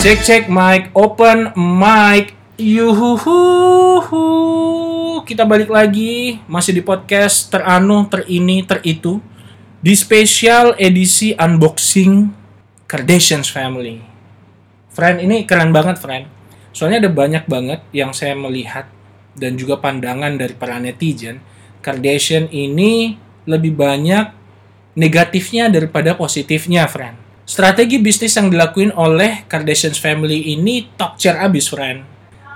Cek cek mic, open mic. Yuhuhu. Kita balik lagi masih di podcast teranu, terini, teritu di spesial edisi unboxing Kardashians Family. Friend, ini keren banget, friend. Soalnya ada banyak banget yang saya melihat dan juga pandangan dari para netizen. Kardashian ini lebih banyak negatifnya daripada positifnya, friend. Strategi bisnis yang dilakuin oleh Kardashians Family ini top chair abis, friend.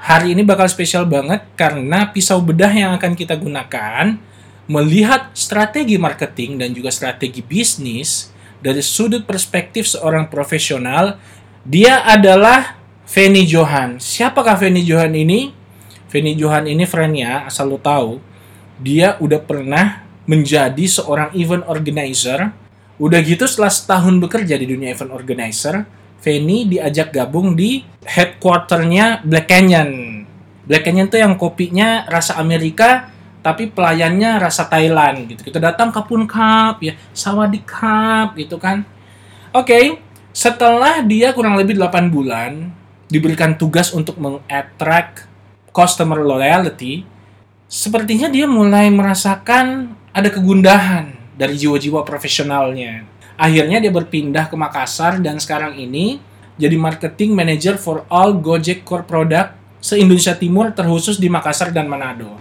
Hari ini bakal spesial banget karena pisau bedah yang akan kita gunakan melihat strategi marketing dan juga strategi bisnis dari sudut perspektif seorang profesional. Dia adalah Feni Johan. Siapakah Feni Johan ini? Feni Johan ini friendnya, asal lo tahu, dia udah pernah menjadi seorang event organizer. Udah gitu setelah setahun bekerja di dunia event organizer, Feni diajak gabung di headquarternya Black Canyon. Black Canyon tuh yang kopinya rasa Amerika, tapi pelayannya rasa Thailand gitu. Kita datang ke Pun Cup ya, Sawadee Cup gitu kan. Oke, setelah dia kurang lebih 8 bulan diberikan tugas untuk mengattract customer loyalty, sepertinya dia mulai merasakan ada kegundahan dari jiwa-jiwa profesionalnya. Akhirnya dia berpindah ke Makassar dan sekarang ini jadi marketing manager for all Gojek core product se-Indonesia Timur terkhusus di Makassar dan Manado.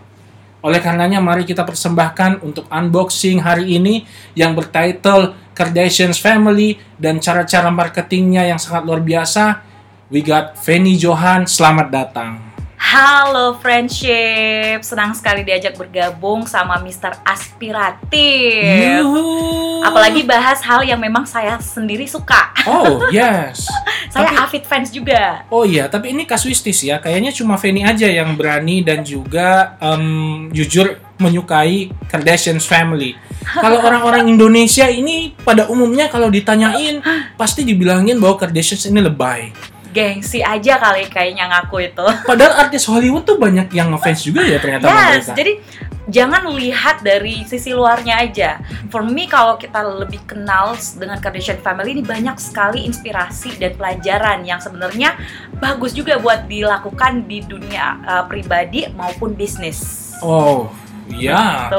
Oleh karenanya mari kita persembahkan untuk unboxing hari ini yang bertitle Kardashians Family dan cara-cara marketingnya yang sangat luar biasa. We got Feni Johan, selamat datang. Halo friendship, senang sekali diajak bergabung sama Mr. Aspiratif. Yuhu. Apalagi bahas hal yang memang saya sendiri suka. Oh, yes. saya Tapi- avid fans juga. Oh iya, tapi ini kasuistis ya. Kayaknya cuma Feni aja yang berani dan juga em, jujur menyukai Kardashians Family. Kalau orang-orang Indonesia ini pada umumnya kalau ditanyain pasti dibilangin bahwa Kardashians ini lebay. Gengsi aja kali kayaknya ngaku itu. Padahal artis Hollywood tuh banyak yang ngefans juga ya ternyata Yes, mereka. jadi jangan lihat dari sisi luarnya aja. For me kalau kita lebih kenal dengan Kardashian Family ini banyak sekali inspirasi dan pelajaran yang sebenarnya bagus juga buat dilakukan di dunia uh, pribadi maupun bisnis. Oh, iya.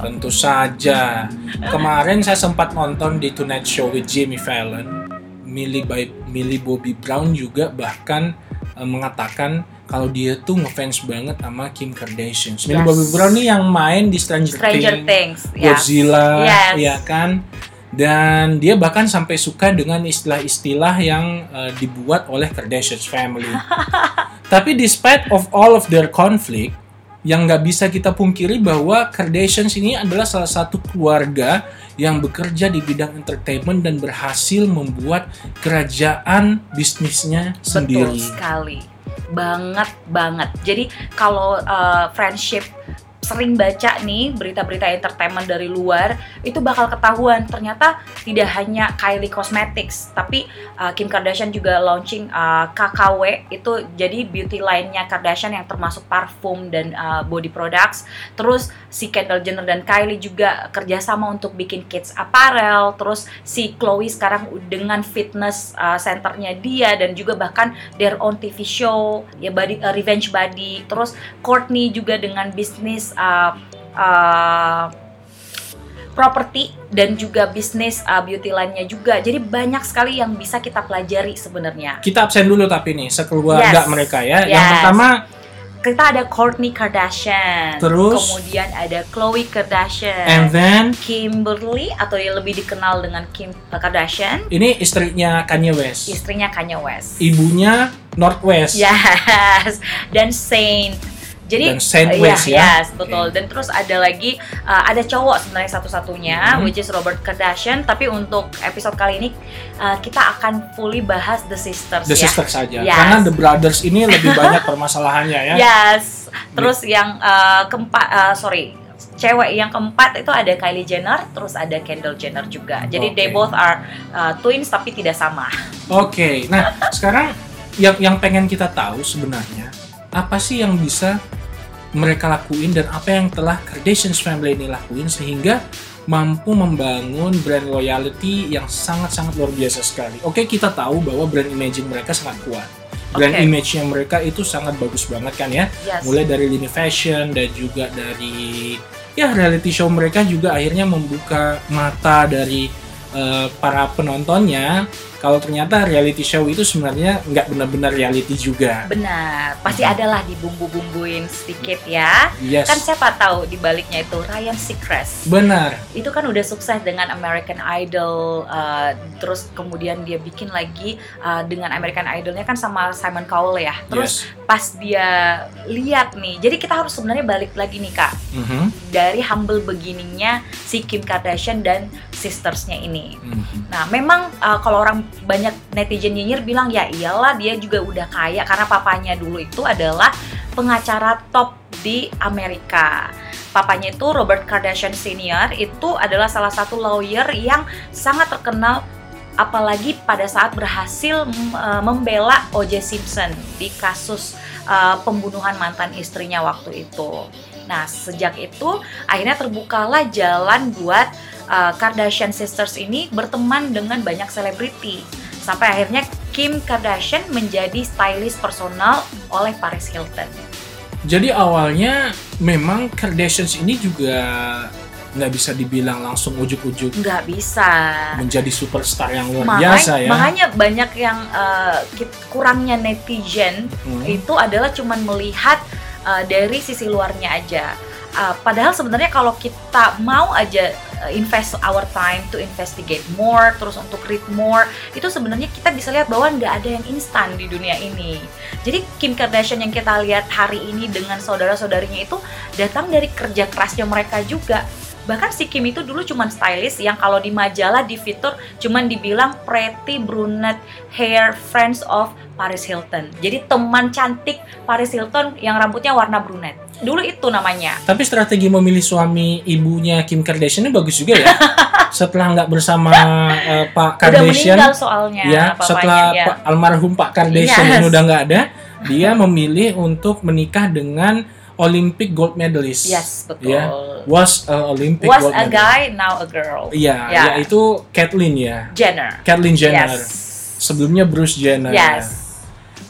Tentu saja. Kemarin saya sempat nonton di Tonight Show with Jimmy Fallon. Millie, by, Millie Bobby Brown juga bahkan eh, mengatakan kalau dia tuh ngefans banget sama Kim Kardashian. Millie Yes. Bobby Brown nih yang main di Stranger, Stranger Things, Things. Godzilla, Yes. ya kan. Dan dia bahkan sampai suka dengan istilah-istilah yang eh, dibuat oleh Kardashian family. Tapi despite of all of their conflict, yang nggak bisa kita pungkiri bahwa Kardashians ini adalah salah satu keluarga yang bekerja di bidang entertainment dan berhasil membuat kerajaan bisnisnya sendiri. Betul sekali. Banget banget. Jadi kalau uh, friendship sering baca nih berita-berita entertainment dari luar itu bakal ketahuan. Ternyata tidak hanya Kylie Cosmetics tapi uh, Kim Kardashian juga launching uh, KKW itu jadi beauty line-nya Kardashian yang termasuk parfum dan uh, body products. Terus si Kendall Jenner dan Kylie juga kerjasama untuk bikin kids apparel. Terus si Chloe sekarang dengan fitness uh, centernya dia dan juga bahkan their own TV show ya body uh, Revenge Body terus Courtney juga dengan bisnis uh, uh, properti dan juga bisnis uh, beauty line-nya juga jadi banyak sekali yang bisa kita pelajari sebenarnya Kita absen dulu tapi nih sekeluarga Yes. mereka ya. Yang Yes. pertama kita ada Kourtney Kardashian Terus? kemudian ada Khloe Kardashian and then Kimberly atau yang lebih dikenal dengan Kim Kardashian, ini istrinya Kanye West. istrinya Kanye West. Ibunya Northwest. Yes, dan Saint. Jadi Dan uh, West ya? Yes, betul. Dan terus ada lagi uh, ada cowok sebenarnya satu-satunya Mhm. which is Robert Kardashian, tapi untuk episode kali ini uh, kita akan fully bahas The Sisters The ya. Sisters saja. Yes. Karena The Brothers ini lebih banyak permasalahannya ya. Yes. Terus yang uh, keempat uh, sorry cewek yang keempat itu ada Kylie Jenner, terus ada Kendall Jenner juga. Jadi they Oke. both are uh, twins tapi tidak sama. Oke, nah sekarang yang yang pengen kita tahu sebenarnya apa sih yang bisa mereka lakuin dan apa yang telah Kardashians family ini lakuin sehingga mampu membangun brand loyalty yang sangat-sangat luar biasa sekali. Oke, kita tahu bahwa brand imaging mereka sangat kuat. Brand Oke. image-nya mereka itu sangat bagus banget kan ya. Yes. Mulai dari lini fashion dan juga dari ya reality show mereka juga akhirnya membuka mata dari eh, para penontonnya kalau ternyata reality show itu sebenarnya nggak benar-benar reality juga. Benar, pasti adalah dibumbu-bumbuin sedikit ya. Yes. Kan siapa tahu di baliknya itu Ryan Seacrest. Benar. Itu kan udah sukses dengan American Idol, uh, terus kemudian dia bikin lagi uh, dengan American Idolnya kan sama Simon Cowell ya. Terus yes. pas dia lihat nih, jadi kita harus sebenarnya balik lagi nih kak Mhm. dari humble beginningnya si Kim Kardashian dan sistersnya ini. Mhm. Nah, memang uh, kalau orang banyak netizen nyinyir bilang ya iyalah dia juga udah kaya karena papanya dulu itu adalah pengacara top di Amerika. Papanya itu Robert Kardashian Senior itu adalah salah satu lawyer yang sangat terkenal apalagi pada saat berhasil uh, membela O.J. Simpson di kasus uh, pembunuhan mantan istrinya waktu itu. Nah, sejak itu akhirnya terbukalah jalan buat uh, Kardashian Sisters ini berteman dengan banyak selebriti. Sampai akhirnya Kim Kardashian menjadi stylist personal oleh Paris Hilton. Jadi awalnya memang Kardashians ini juga nggak bisa dibilang langsung ujuk-ujuk Nggak bisa. menjadi superstar yang luar Makanya, biasa ya. makanya banyak yang uh, kurangnya netizen Hmm. itu adalah cuman melihat uh, dari sisi luarnya aja. Uh, padahal sebenarnya kalau kita mau aja invest our time to investigate more, terus untuk read more, itu sebenarnya kita bisa lihat bahwa nggak ada yang instan di dunia ini. Jadi Kim Kardashian yang kita lihat hari ini dengan saudara-saudarinya itu datang dari kerja kerasnya mereka juga. Bahkan si Kim itu dulu cuman stylist yang kalau di majalah di fitur cuman dibilang pretty brunette hair friends of Paris Hilton. Jadi teman cantik Paris Hilton yang rambutnya warna brunette. Dulu itu namanya. Tapi strategi memilih suami ibunya Kim Kardashian ini bagus juga ya. setelah nggak bersama eh, Pak Udah Kardashian, meninggal soalnya ya papanya, setelah ya. Pak- almarhum Pak Kardashian Yes. ini udah nggak ada, dia memilih untuk menikah dengan Olympic gold medalist. Yes, betul. Ya, was a Olympic Was gold a medalist. guy, now a girl. Iya, Ya. yaitu Caitlyn ya. Jenner. Caitlyn Jenner. Yes. Sebelumnya Bruce Jenner. Yes.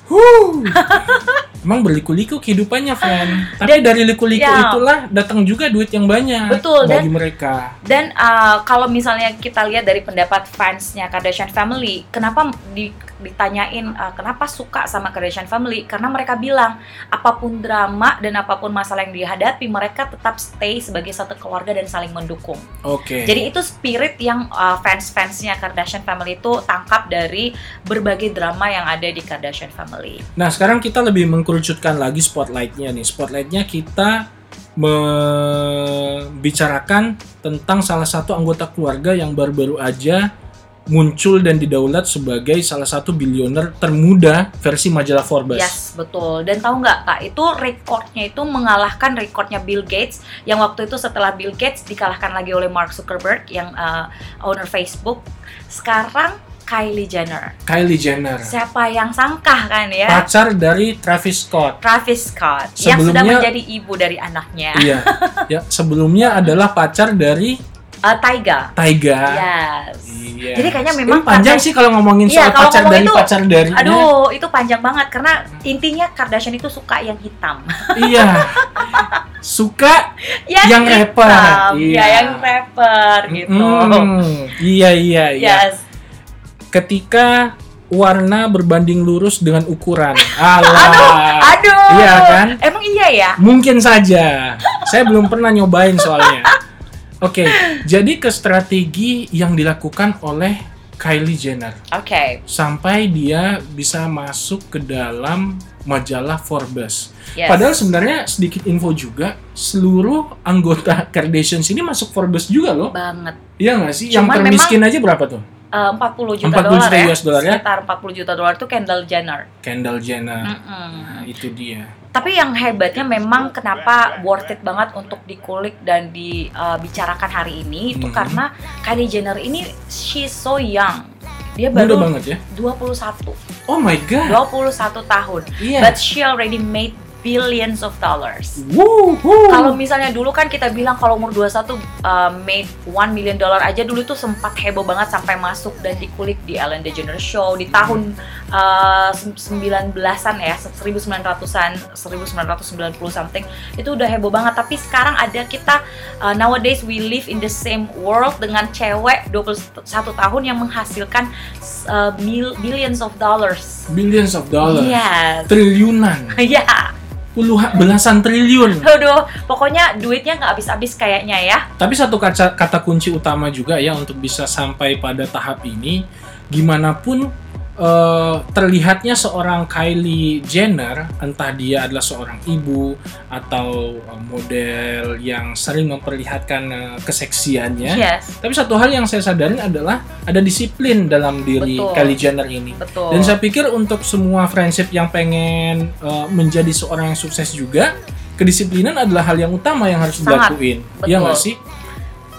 Huh. Emang berliku-liku kehidupannya, Fan. Tapi dari liku-liku Ya. itulah datang juga duit yang banyak Betul, bagi dan- mereka. Dan uh, kalau misalnya kita lihat dari pendapat fansnya Kardashian Family, kenapa di- ditanyain uh, kenapa suka sama Kardashian Family? Karena mereka bilang apa pun drama dan apa pun masalah yang dihadapi, mereka tetap stay sebagai satu keluarga dan saling mendukung. Oke. Jadi itu spirit yang uh, fans-fansnya Kardashian Family itu tangkap dari berbagai drama yang ada di Kardashian Family. Nah, sekarang kita lebih mengkerucutkan lagi spotlightnya nih. Spotlightnya kita membicarakan tentang salah satu anggota keluarga yang baru-baru aja muncul dan didaulat sebagai salah satu bilioner termuda versi majalah Forbes. Yes, betul. Dan tahu nggak kak, itu rekornya itu mengalahkan rekornya Bill Gates yang waktu itu setelah Bill Gates dikalahkan lagi oleh Mark Zuckerberg yang uh, owner Facebook. Sekarang Kylie Jenner. Kylie Jenner, Siapa yang sangka kan ya? pacar dari Travis Scott. Travis Scott yang sudah Sebelumnya- menjadi ibu dari anaknya. iya. Ya, sebelumnya adalah pacar dari Uh, Taiga. Taiga. Yes. Iya. Jadi kayaknya Ini memang panjang Kardashian- sih kalau ngomongin Iya, soal kalau pacar ngomong dari itu- pacar dari. Aduh, itu panjang banget karena intinya Kardashian itu suka yang hitam. Iya. Suka yang, Yang rapper, hitam. iya. Ya, yang rapper gitu. Mm, iya iya iya. Yes. Ketika warna berbanding lurus dengan ukuran. Alah. Aduh. Iya kan? Emang iya ya? Mungkin saja. Saya belum pernah nyobain soalnya. Oke, jadi ke strategi yang dilakukan oleh Kylie Jenner Oke. sampai dia bisa masuk ke dalam majalah Forbes. Yes. Padahal sebenarnya sedikit info juga, seluruh anggota Kardashians ini masuk Forbes juga loh. banget. Iya nggak sih? Cuman yang termiskin aja berapa tuh? Eh, 40 juta 40 dolar juta ya. US dollar ya? Sekitar 40 juta dolar itu Kendall Jenner. Kendall Jenner. Mm-mm. Nah, itu dia. Tapi yang hebatnya memang kenapa worth it banget untuk dikulik dan dibicarakan hari ini itu Mhm. karena Kylie Jenner ini she's so young. Dia Muda baru banget ya. 21. Oh my god. 21 tahun. Iya. But she already made billions of dollars. Kalau misalnya dulu kan kita bilang kalau umur 21 uh, made 1 million dollar aja dulu tuh sempat heboh banget sampai masuk dan dikulik di Ellen DeGeneres Show di tahun uh, 19-an ya, 1900-an, 1990 something. Itu udah heboh banget, tapi sekarang ada kita uh, nowadays we live in the same world dengan cewek 21 tahun yang menghasilkan uh, mil- billions of dollars. billions of dollars. Yes. Triliunan. Ya, Puluhan belasan triliun. aduh, pokoknya duitnya nggak habis-habis kayaknya ya. Tapi satu kata kunci utama juga ya untuk bisa sampai pada tahap ini, gimana pun eh, terlihatnya seorang Kylie Jenner, entah dia adalah seorang ibu atau model yang sering memperlihatkan eh, keseksiannya. Yes, Tapi satu hal yang saya sadarin adalah ada disiplin dalam diri Betul. Kylie Jenner ini. betul. Dan saya pikir untuk semua friendship yang pengen uh, menjadi seorang yang sukses juga, kedisiplinan adalah hal yang utama yang harus Sangat. dilakuin. Betul. Iya nggak sih?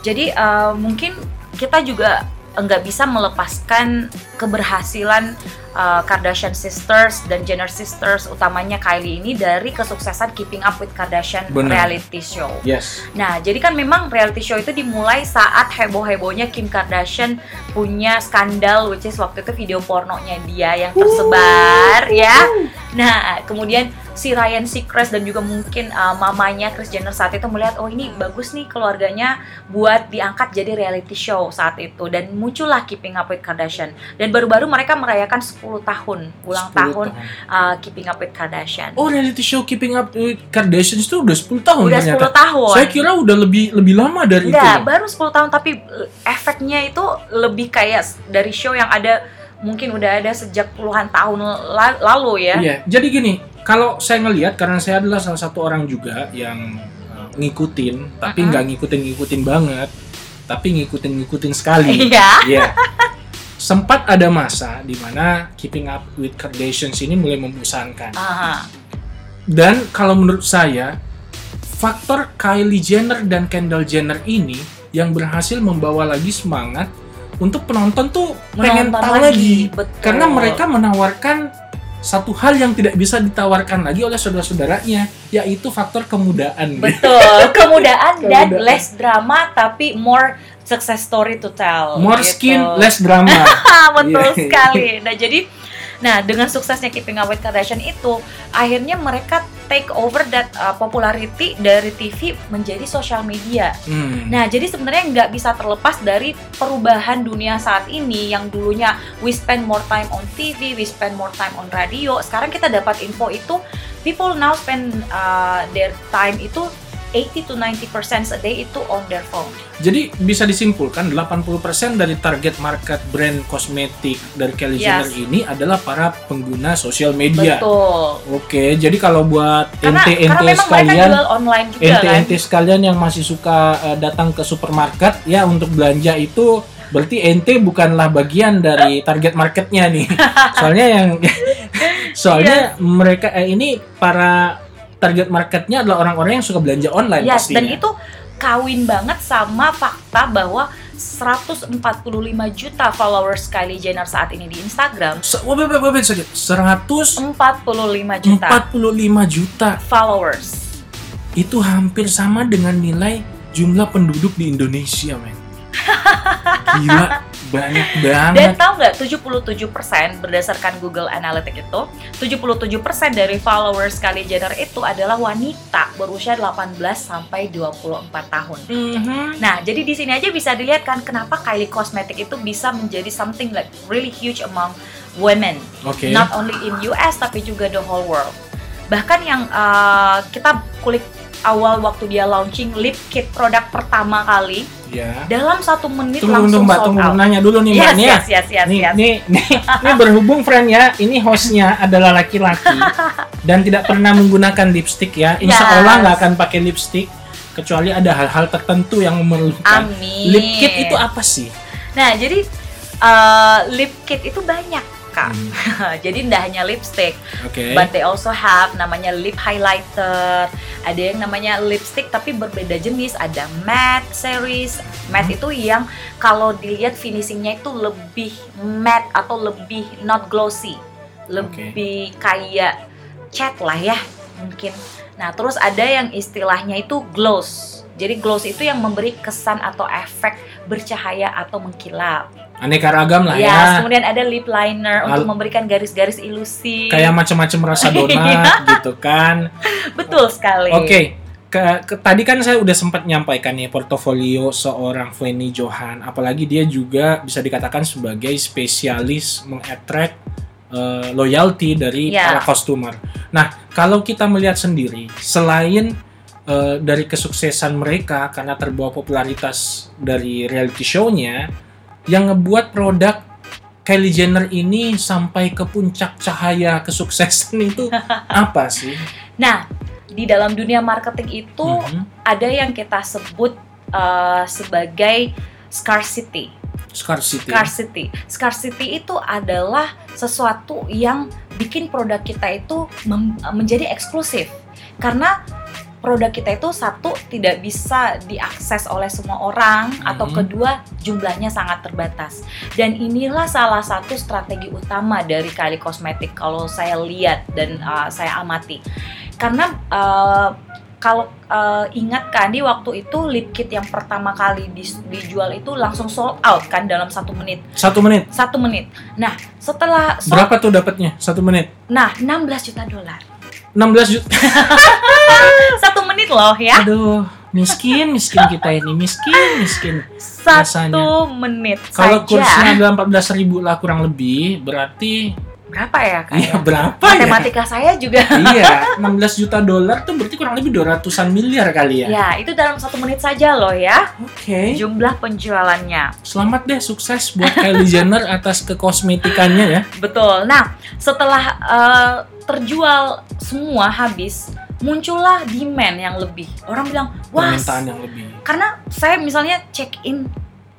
Jadi uh, mungkin kita juga nggak bisa melepaskan keberhasilan uh, Kardashian sisters dan Jenner sisters utamanya Kylie ini dari kesuksesan Keeping Up with Kardashian Benar. reality show. Yes. Nah, jadi kan memang reality show itu dimulai saat heboh-hebohnya Kim Kardashian punya skandal which is waktu itu video pornonya dia yang tersebar ya. Nah, kemudian si Ryan Seacrest dan juga mungkin uh, mamanya Kris Jenner saat itu melihat oh ini bagus nih keluarganya buat diangkat jadi reality show saat itu dan muncullah Keeping Up with Kardashian dan baru-baru mereka merayakan 10 tahun ulang 10 tahun uh, Keeping Up with Kardashian. Oh, reality show Keeping Up with Kardashian itu udah 10 tahun Udah ternyata. 10 tahun. Saya kira udah lebih lebih lama dari Enggak, itu. baru 10 tahun tapi uh, efeknya itu lebih kayak dari show yang ada mungkin udah ada sejak puluhan tahun la- lalu ya. Iya. Jadi gini, kalau saya ngelihat karena saya adalah salah satu orang juga yang uh, ngikutin, tapi nggak ngikutin-ngikutin banget, tapi ngikutin-ngikutin sekali. Iya. Iya. Sempat ada masa di mana Keeping Up with Kardashians ini mulai membosankan. Aha. Dan kalau menurut saya, faktor Kylie Jenner dan Kendall Jenner ini yang berhasil membawa lagi semangat untuk penonton tuh pengen tahu lagi, lagi. betul. Karena mereka menawarkan satu hal yang tidak bisa ditawarkan lagi oleh saudara-saudaranya, yaitu faktor kemudaan. Betul, kemudaan dan less drama tapi more success story to tell. More gitu. skin, less drama. Betul Iya. sekali. Nah, jadi nah dengan suksesnya Keeping Up with Kardashian itu akhirnya mereka take over that uh, popularity dari TV menjadi sosial media. Hmm. Nah, jadi sebenarnya nggak bisa terlepas dari perubahan dunia saat ini yang dulunya we spend more time on TV, we spend more time on radio. Sekarang kita dapat info itu people now spend uh, their time itu 80 to 90% a day itu on their phone. Jadi bisa disimpulkan 80% dari target market brand kosmetik dari Kylie Jenner Yes. ini adalah para pengguna sosial media. Betul. Oke, jadi kalau buat ente-ente sekalian, juga kan. ente-ente sekalian yang masih suka eh, datang ke supermarket ya untuk belanja itu berarti ente bukanlah bagian dari target marketnya nih. Soalnya yang soalnya mereka eh, ini para target marketnya adalah orang-orang yang suka belanja online Yes, pastinya. dan itu kawin banget sama fakta bahwa 145 juta followers Kylie Jenner saat ini di Instagram. Se- wait, wait, wait, wait, sedikit. 145 45 juta juta followers. itu hampir sama dengan nilai jumlah penduduk di Indonesia, men. Gila, banyak Dan banget. tahu nggak 77% berdasarkan Google Analytics itu 77% dari followers Kylie Jenner itu adalah wanita berusia 18 sampai 24 tahun. Mhm. Nah, jadi di sini aja bisa dilihat kan kenapa Kylie Cosmetic itu bisa menjadi something like really huge among women. Oke. Not only in US tapi juga the whole world. Bahkan yang uh, kita kulik awal waktu dia launching lip kit produk pertama kali Ya. dalam satu menit Tunggu, langsung tunggu, Mbak, sold tunggu out. nanya dulu nih, Mbak Yes, nih ya. yes, yes, yes, nih, yes. nih, nih, ini berhubung friend ya, ini hostnya adalah laki-laki dan tidak pernah menggunakan lipstick ya. Insya Yes. Allah nggak akan pakai lipstick kecuali ada hal-hal tertentu yang memerlukan. Amin. Lip kit itu apa sih? Nah, jadi uh, lip kit itu banyak, Hmm, jadi tidak hanya lipstick, Oke. but they also have namanya lip highlighter, ada yang namanya lipstick tapi berbeda jenis, ada matte series. Matte itu yang kalau dilihat finishingnya itu lebih matte atau lebih not glossy, lebih kayak cat lah ya mungkin. Nah, terus ada yang istilahnya itu gloss. Jadi gloss itu yang memberi kesan atau efek bercahaya atau mengkilap. Aneka ragam lah Yes, ya. kemudian ada lip liner untuk Al- memberikan garis-garis ilusi. Kayak macam-macam rasa Iya. donat gitu kan. betul sekali. Oke. Ke, ke- tadi kan saya udah sempat nyampaikan nih portofolio seorang Fanny Johan, apalagi dia juga bisa dikatakan sebagai spesialis mengattract eh, loyalty dari Ya. para customer. Nah, kalau kita melihat sendiri, selain eh, dari kesuksesan mereka karena terbawa popularitas dari reality show-nya, yang ngebuat produk Kylie Jenner ini sampai ke puncak cahaya kesuksesan itu apa sih? Nah, di dalam dunia marketing itu Mhm. ada yang kita sebut uh, sebagai scarcity. Scarcity. Scarcity. Scarcity itu adalah sesuatu yang bikin produk kita itu menjadi eksklusif. Karena produk kita itu satu tidak bisa diakses oleh semua orang atau Mhm. kedua jumlahnya sangat terbatas. Dan inilah salah satu strategi utama dari Kylie Cosmetic kalau saya lihat dan uh, saya amati. Karena uh, kalau uh, ingat kan di waktu itu lip kit yang pertama kali dis- dijual itu langsung sold out kan dalam satu menit Satu menit. satu menit. Nah setelah sold, Berapa tuh dapatnya? Satu menit. nah 16 juta dolar 16 juta. satu menit loh ya Aduh, miskin, miskin kita ini. Miskin, miskin. satu menit Kalau kursnya adalah 14 ribu lah kurang lebih, berarti berapa ya kak? iya ya? berapa ya? Matematika saya juga. iya, 16 juta dolar tuh berarti kurang lebih 200-an miliar kali ya. Ya itu dalam satu menit saja loh ya Oke. jumlah penjualannya. Selamat deh sukses buat Kylie Jenner atas kekosmetikannya ya. Betul. Nah, setelah eh, terjual semua habis, muncullah demand yang lebih. Orang bilang, wah, Permintaan yang lebih. karena saya misalnya check in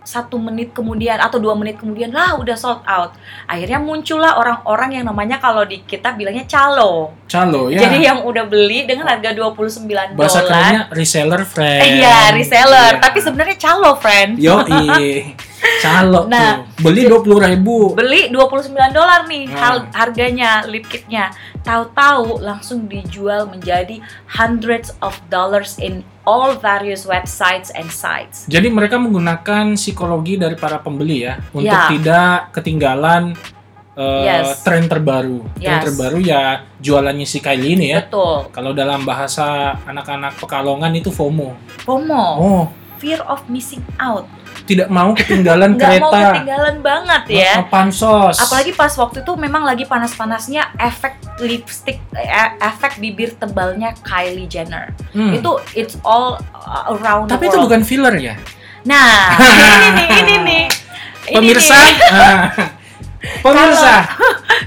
satu menit kemudian atau dua menit kemudian lah udah sold out. Akhirnya muncullah orang-orang yang namanya kalau di kita bilangnya calo. Calo ya. Jadi yang udah beli dengan harga 29 Bahasa dolar. kerennya reseller friend. Eh, Iya, reseller. Iya. Tapi sebenarnya calo, friend. Yo, calo Nah, tuh. Beli 20 ribu. beli 29 dolar nih Hmm. harganya lip kitnya tahu-tahu langsung dijual menjadi hundreds of dollars in all various websites and sites Jadi mereka menggunakan psikologi dari para pembeli ya untuk Ya. tidak ketinggalan eh, Yes. tren terbaru. Tren Yes. terbaru ya jualannya si Kylie ini ya. betul Kalau dalam bahasa anak-anak Pekalongan itu FOMO. FOMO Oh, fear of missing out tidak mau ketinggalan nggak mau kereta. ketinggalan banget ya pansos. apalagi pas waktu itu memang lagi panas-panasnya efek lipstick eh, efek bibir tebalnya Kylie Jenner Hmm. itu it's all around Tapi the itu bukan filler ya. nah ini nih ini nih Ini Pemirsa, nih. ah. pemirsa.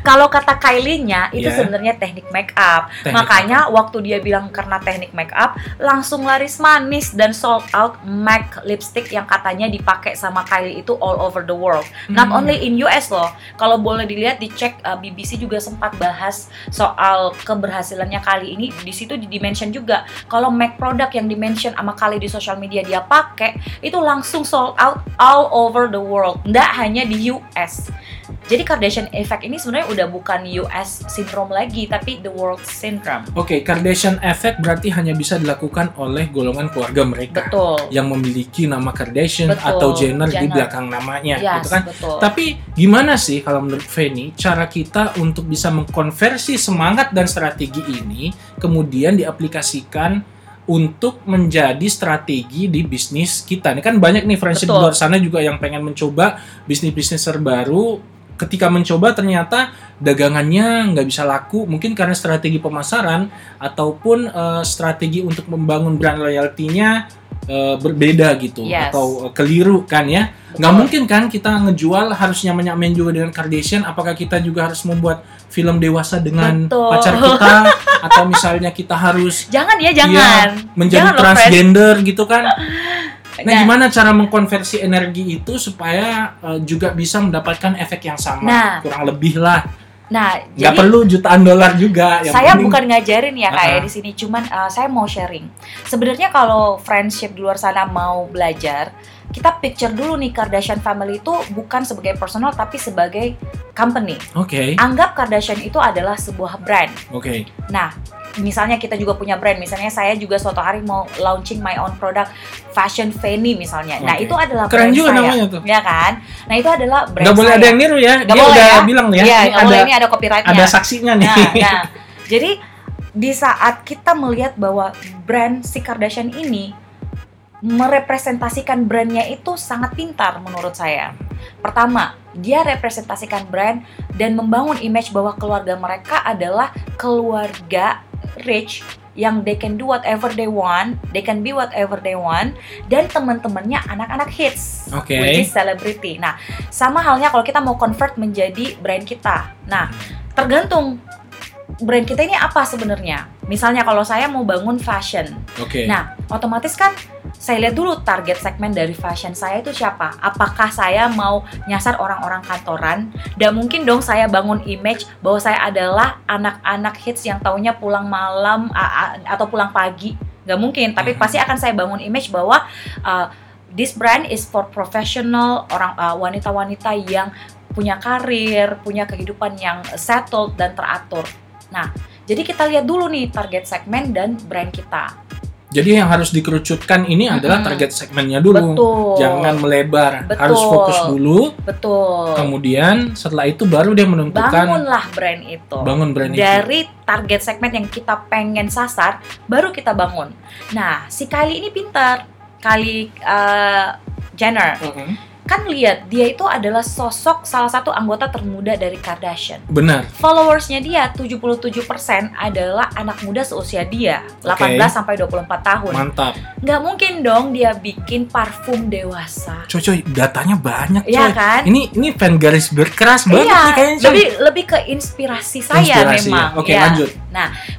Kalau kata Kylie-nya itu Ya. sebenarnya teknik make up. Teknik Makanya waktu dia bilang karena teknik make up langsung laris manis dan sold out MAC lipstick yang katanya dipakai sama Kylie itu all over the world. Not Hmm. only in US loh. Kalau boleh dilihat dicek uh, BBC juga sempat bahas soal keberhasilannya kali ini di situ di dimension juga. Kalau MAC produk yang dimention sama Kylie di social media dia pakai itu langsung sold out all over the world. Nggak hanya di US. Jadi Kardashian Effect ini sebenarnya udah bukan US syndrome lagi, tapi the world syndrome. Oke, Kardashian Effect berarti hanya bisa dilakukan oleh golongan keluarga mereka Betul. yang memiliki nama Kardashian Betul, atau Jenner, di Jenner. belakang namanya, Yes, gitu kan? betul. Tapi gimana sih kalau menurut Feni cara kita untuk bisa mengkonversi semangat dan strategi ini kemudian diaplikasikan untuk menjadi strategi di bisnis kita. Ini kan banyak nih friendship di Betul. luar sana juga yang pengen mencoba bisnis-bisnis terbaru. Ketika mencoba ternyata dagangannya nggak bisa laku, mungkin karena strategi pemasaran ataupun eh, strategi untuk membangun brand loyalty-nya eh, berbeda gitu Yes. atau eh, keliru kan ya. Nggak mungkin kan kita ngejual harus nyamain juga dengan Kardashian. Apakah kita juga harus membuat film dewasa dengan Betul. pacar kita atau misalnya kita harus Jangan ya, jangan. menjadi Jangan loh, transgender gitu kan? Nah, Nah, gimana cara mengkonversi energi itu supaya eh, juga bisa mendapatkan efek yang sama? Nah. Kurang lebih lah. Nah, Nggak jadi perlu jutaan dolar juga. Yang saya penting- bukan ngajarin ya kayak Uh-uh. di sini, cuman uh, saya mau sharing. Sebenarnya kalau friendship di luar sana mau belajar, kita picture dulu nih Kardashian family itu bukan sebagai personal tapi sebagai company. Oke, Anggap Kardashian itu adalah sebuah brand. oke. Nah, misalnya kita juga punya brand, misalnya saya juga suatu hari mau launching my own product fashion Fanny misalnya. Nah, Oke. itu adalah Keren brand juga saya. namanya tuh. Ya kan? Nah, itu adalah brand boleh saya. ada yang niru ya. Nggak Dia boleh udah ya. bilang nih ya. Iya, ini nggak ada boleh ini ada copyrightnya. ada saksinya nih. Nah, nah, jadi di saat kita melihat bahwa brand si Kardashian ini merepresentasikan brandnya itu sangat pintar menurut saya. Pertama, dia representasikan brand dan membangun image bahwa keluarga mereka adalah keluarga rich yang they can do whatever they want, they can be whatever they want, dan teman-temannya anak-anak hits, Oke. which is celebrity. Nah, sama halnya kalau kita mau convert menjadi brand kita. Nah, tergantung brand kita ini apa sebenarnya. Misalnya kalau saya mau bangun fashion, Oke. Nah, otomatis kan saya lihat dulu target segmen dari fashion saya itu siapa. Apakah saya mau nyasar orang-orang kantoran? Dan mungkin dong saya bangun image bahwa saya adalah anak-anak hits yang taunya pulang malam atau pulang pagi. Nggak mungkin, tapi Mhm. pasti akan saya bangun image bahwa uh, this brand is for professional orang uh, wanita-wanita yang punya karir, punya kehidupan yang settled dan teratur. Nah, jadi kita lihat dulu nih target segmen dan brand kita. Jadi yang harus dikerucutkan ini adalah target segmennya dulu. Betul. Jangan melebar. Betul. Harus fokus dulu. Betul. Kemudian setelah itu baru dia menentukan Bangunlah brand itu. bangun brand itu. Dari target segmen yang kita pengen sasar, baru kita bangun. Nah, si Kylie ini pintar. Kylie uh, Jenner. Mm-mm. Kan lihat, dia itu adalah sosok salah satu anggota termuda dari Kardashian. Benar. Followersnya dia 77% adalah anak muda seusia dia, 18 sampai 24 tahun. Mantap. Nggak mungkin dong dia bikin parfum dewasa. Coy, coy, datanya banyak coy. Iya kan? Ini ini fan garis berkeras banget iya, nih kayaknya. coy. lebih lebih ke inspirasi saya Inspirasi ya. memang. Oke, ya. lanjut.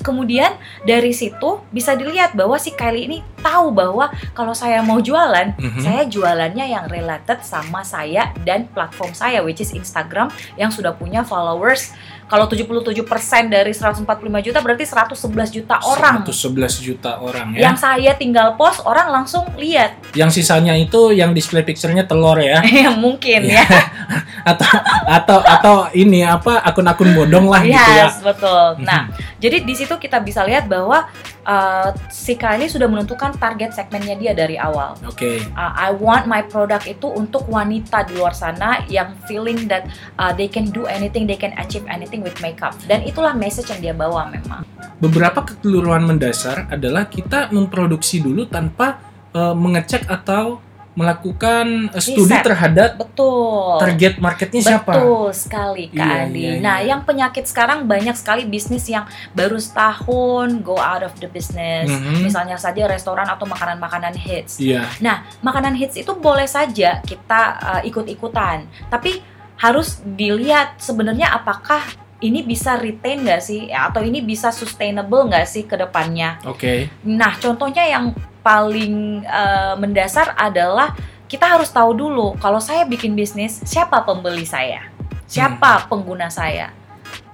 Kemudian dari situ bisa dilihat bahwa si Kylie ini tahu bahwa kalau saya mau jualan, Mhm. saya jualannya yang related sama saya dan platform saya which is Instagram yang sudah punya followers kalau 77% dari 145 juta berarti 111 juta orang. 111 juta orang ya. Yang saya tinggal post orang langsung lihat. Yang sisanya itu yang display picture-nya telur ya. Mungkin Iya. ya. atau atau atau ini apa akun-akun bodong lah gitu ya. Yes, betul. Mhm. Nah, jadi di situ kita bisa lihat bahwa uh, si Kylie sudah menentukan target segmennya dia dari awal. Oke. Uh, I want my product itu untuk wanita di luar sana yang feeling that uh, they can do anything, they can achieve anything with makeup. Dan itulah message yang dia bawa memang. Beberapa kekeliruan mendasar adalah kita memproduksi dulu tanpa eh, mengecek atau melakukan eh, studi Riset. terhadap Betul. target marketnya siapa. Betul sekali Kak Iya, Andi. iya, Nah, iya. yang penyakit sekarang banyak sekali bisnis yang baru setahun go out of the business. Mhm. Misalnya saja restoran atau makanan-makanan hits. Iya. makanan hits itu boleh saja kita uh, ikut-ikutan, tapi harus dilihat sebenarnya apakah ini bisa retain nggak sih, atau ini bisa sustainable nggak sih ke depannya. Oke. Nah, contohnya yang paling uh, mendasar adalah kita harus tahu dulu kalau saya bikin bisnis siapa pembeli saya, siapa pengguna saya.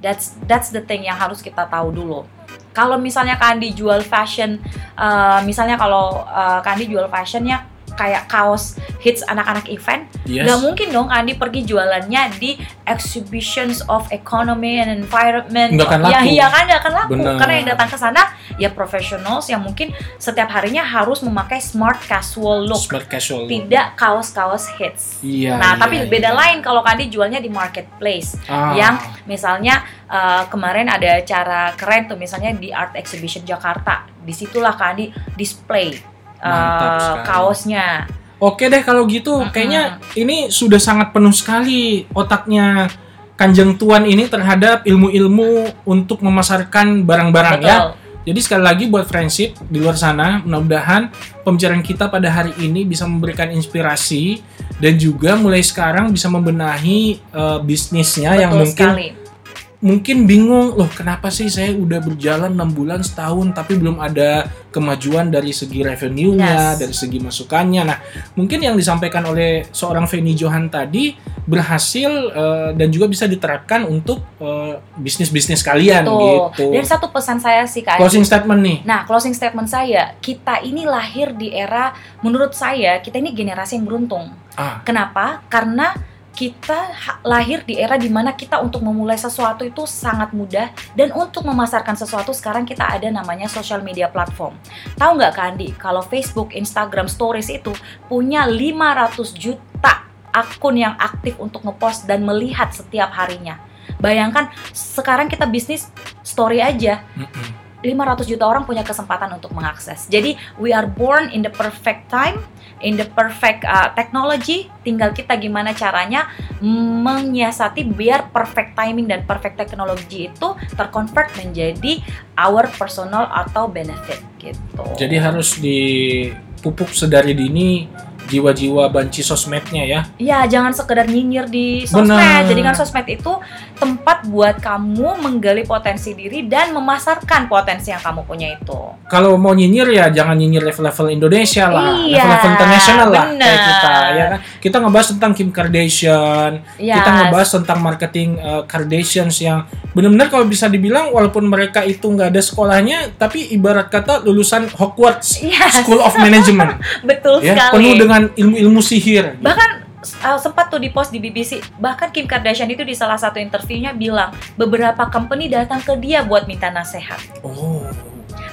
That's that's the thing yang harus kita tahu dulu. Kalau misalnya Kandi jual fashion, uh, misalnya kalau uh, Kandi jual fashionnya kayak kaos hits anak-anak event, Yes. nggak mungkin dong Kandi pergi jualannya di exhibitions of economy and environment. Nggak akan Ya laku. iya kan nggak akan laku Benar. karena yang datang ke sana ya professionals yang mungkin setiap harinya harus memakai smart casual look, Smart casual. tidak kaos-kaos hits. Iya. nah, iya, tapi iya. beda lain kalau Kandi jualnya di marketplace. Ah, yang Misalnya eh, kemarin ada acara keren tuh misalnya di Art Exhibition Jakarta. Di situlah Kandi display sekali. kaosnya. Oke deh kalau gitu, Mm-mm. kayaknya ini sudah sangat penuh sekali otaknya Kanjeng Tuan ini terhadap ilmu-ilmu untuk memasarkan barang-barang ya. Betul. Jadi sekali lagi buat friendship di luar sana, mudah-mudahan pembicaraan kita pada hari ini bisa memberikan inspirasi dan juga mulai sekarang bisa membenahi eh, bisnisnya yang Betul mungkin sekali. Mungkin bingung loh kenapa sih saya udah berjalan enam bulan setahun tapi belum ada kemajuan dari segi revenue-nya Yes. dari segi masukannya nah mungkin yang disampaikan oleh seorang Feni Johan tadi berhasil eh, dan juga bisa diterapkan untuk eh, bisnis-bisnis kalian Tuh. gitu Dan satu pesan saya sih Kak. closing statement nih Nah, closing statement saya, kita ini lahir di era menurut saya kita ini generasi yang beruntung. ah Kenapa? Karena kita lahir di era di mana kita untuk memulai sesuatu itu sangat mudah dan untuk memasarkan sesuatu sekarang kita ada namanya social media platform. Tahu nggak Kak Andi, kalau Facebook, Instagram, Stories itu punya 500 juta akun yang aktif untuk ngepost dan melihat setiap harinya. Bayangkan sekarang kita bisnis story aja. 500 juta orang punya kesempatan untuk mengakses. Jadi we are born in the perfect time, in the perfect uh, technology. Tinggal kita gimana caranya menyiasati biar perfect timing dan perfect technology itu terconvert menjadi our personal atau benefit gitu. Jadi harus dipupuk sedari dini jiwa-jiwa banci sosmednya ya. Ya, jangan sekedar nyinyir di sosmed. Benar. Jadikan sosmed itu tempat buat kamu menggali potensi diri dan memasarkan potensi yang kamu punya itu. Kalau mau nyinyir ya jangan nyinyir level-level Indonesia lah, Iya, level-level internasional lah kayak kita ya kan. Kita ngebahas tentang Kim Kardashian, Ya, kita ngebahas tentang marketing uh, Kardashians yang benar-benar kalau bisa dibilang walaupun mereka itu nggak ada sekolahnya, tapi ibarat kata lulusan Hogwarts Yes. School of Management betul ya, sekali. penuh dengan ilmu-ilmu sihir. bahkan uh, sempat tuh di post di BBC bahkan Kim Kardashian itu di salah satu interviewnya bilang beberapa company datang ke dia buat minta nasihat. Oh,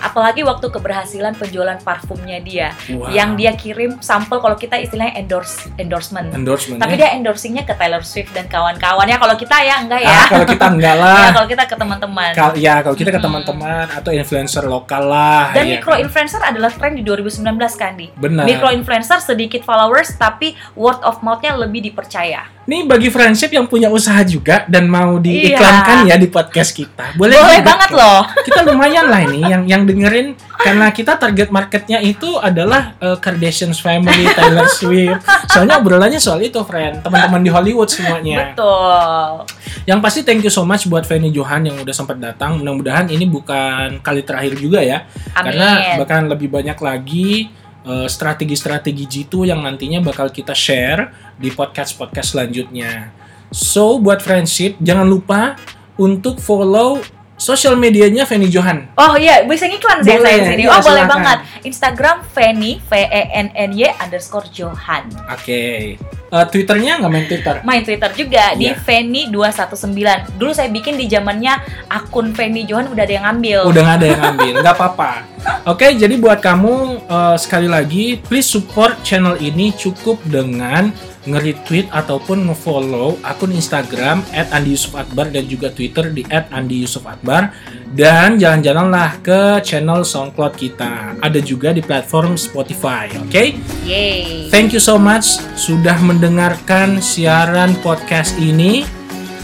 apalagi waktu keberhasilan penjualan parfumnya dia wow. yang dia kirim sampel kalau kita istilahnya endorse endorsement endorsement tapi ya. dia endorsingnya ke Taylor Swift dan kawan-kawannya kalau kita ya enggak ya Ah, kalau kita enggak lah. Ya, kalau kita ke teman-teman Kal- ya kalau kita ke teman-teman atau influencer lokal lah. dan ya micro kan? influencer adalah tren di 2019 kan di Benar. micro influencer sedikit followers tapi word of mouth-nya lebih dipercaya Nih bagi friendship yang punya usaha juga dan mau Iya. diiklankan ya di podcast kita. Boleh, boleh juga banget loh Kita lumayan lah ini yang yang dengerin karena kita target marketnya itu adalah uh, Kardashians family, Taylor Swift. Soalnya obrolannya soal itu, friend. Teman-teman di Hollywood semuanya. betul Yang pasti thank you so much buat Fanny Johan yang udah sempat datang. Mudah-mudahan ini bukan kali terakhir juga ya. Karena amin bahkan lebih banyak lagi uh, strategi-strategi G2 yang nantinya bakal kita share di podcast-podcast selanjutnya. So, buat friendship, jangan lupa untuk follow sosial medianya Fanny Johan. Oh iya, bisa ngiklan Boleh, saya di sini. iya, oh boleh silakan. banget. Instagram Fanny V E N N Y underscore Johan. Oke. Uh, Twitternya nggak main Twitter? Main Twitter juga di Iya. Fanny 219. Dulu saya bikin di zamannya akun Fanny Johan udah ada yang ngambil. Udah nggak ada yang ngambil, nggak apa-apa. Oke, jadi buat kamu uh, sekali lagi, please support channel ini cukup dengan nge-retweet ataupun nge-follow akun Instagram @andi_yusuf_akbar dan juga Twitter di @andi_yusuf_akbar dan jalan-jalanlah ke channel SoundCloud kita. Ada juga di platform Spotify, oke? Yeay. Thank you so much sudah mendengarkan siaran podcast ini.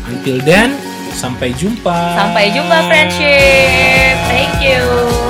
Until then, sampai jumpa. Sampai jumpa friendship. Thank you.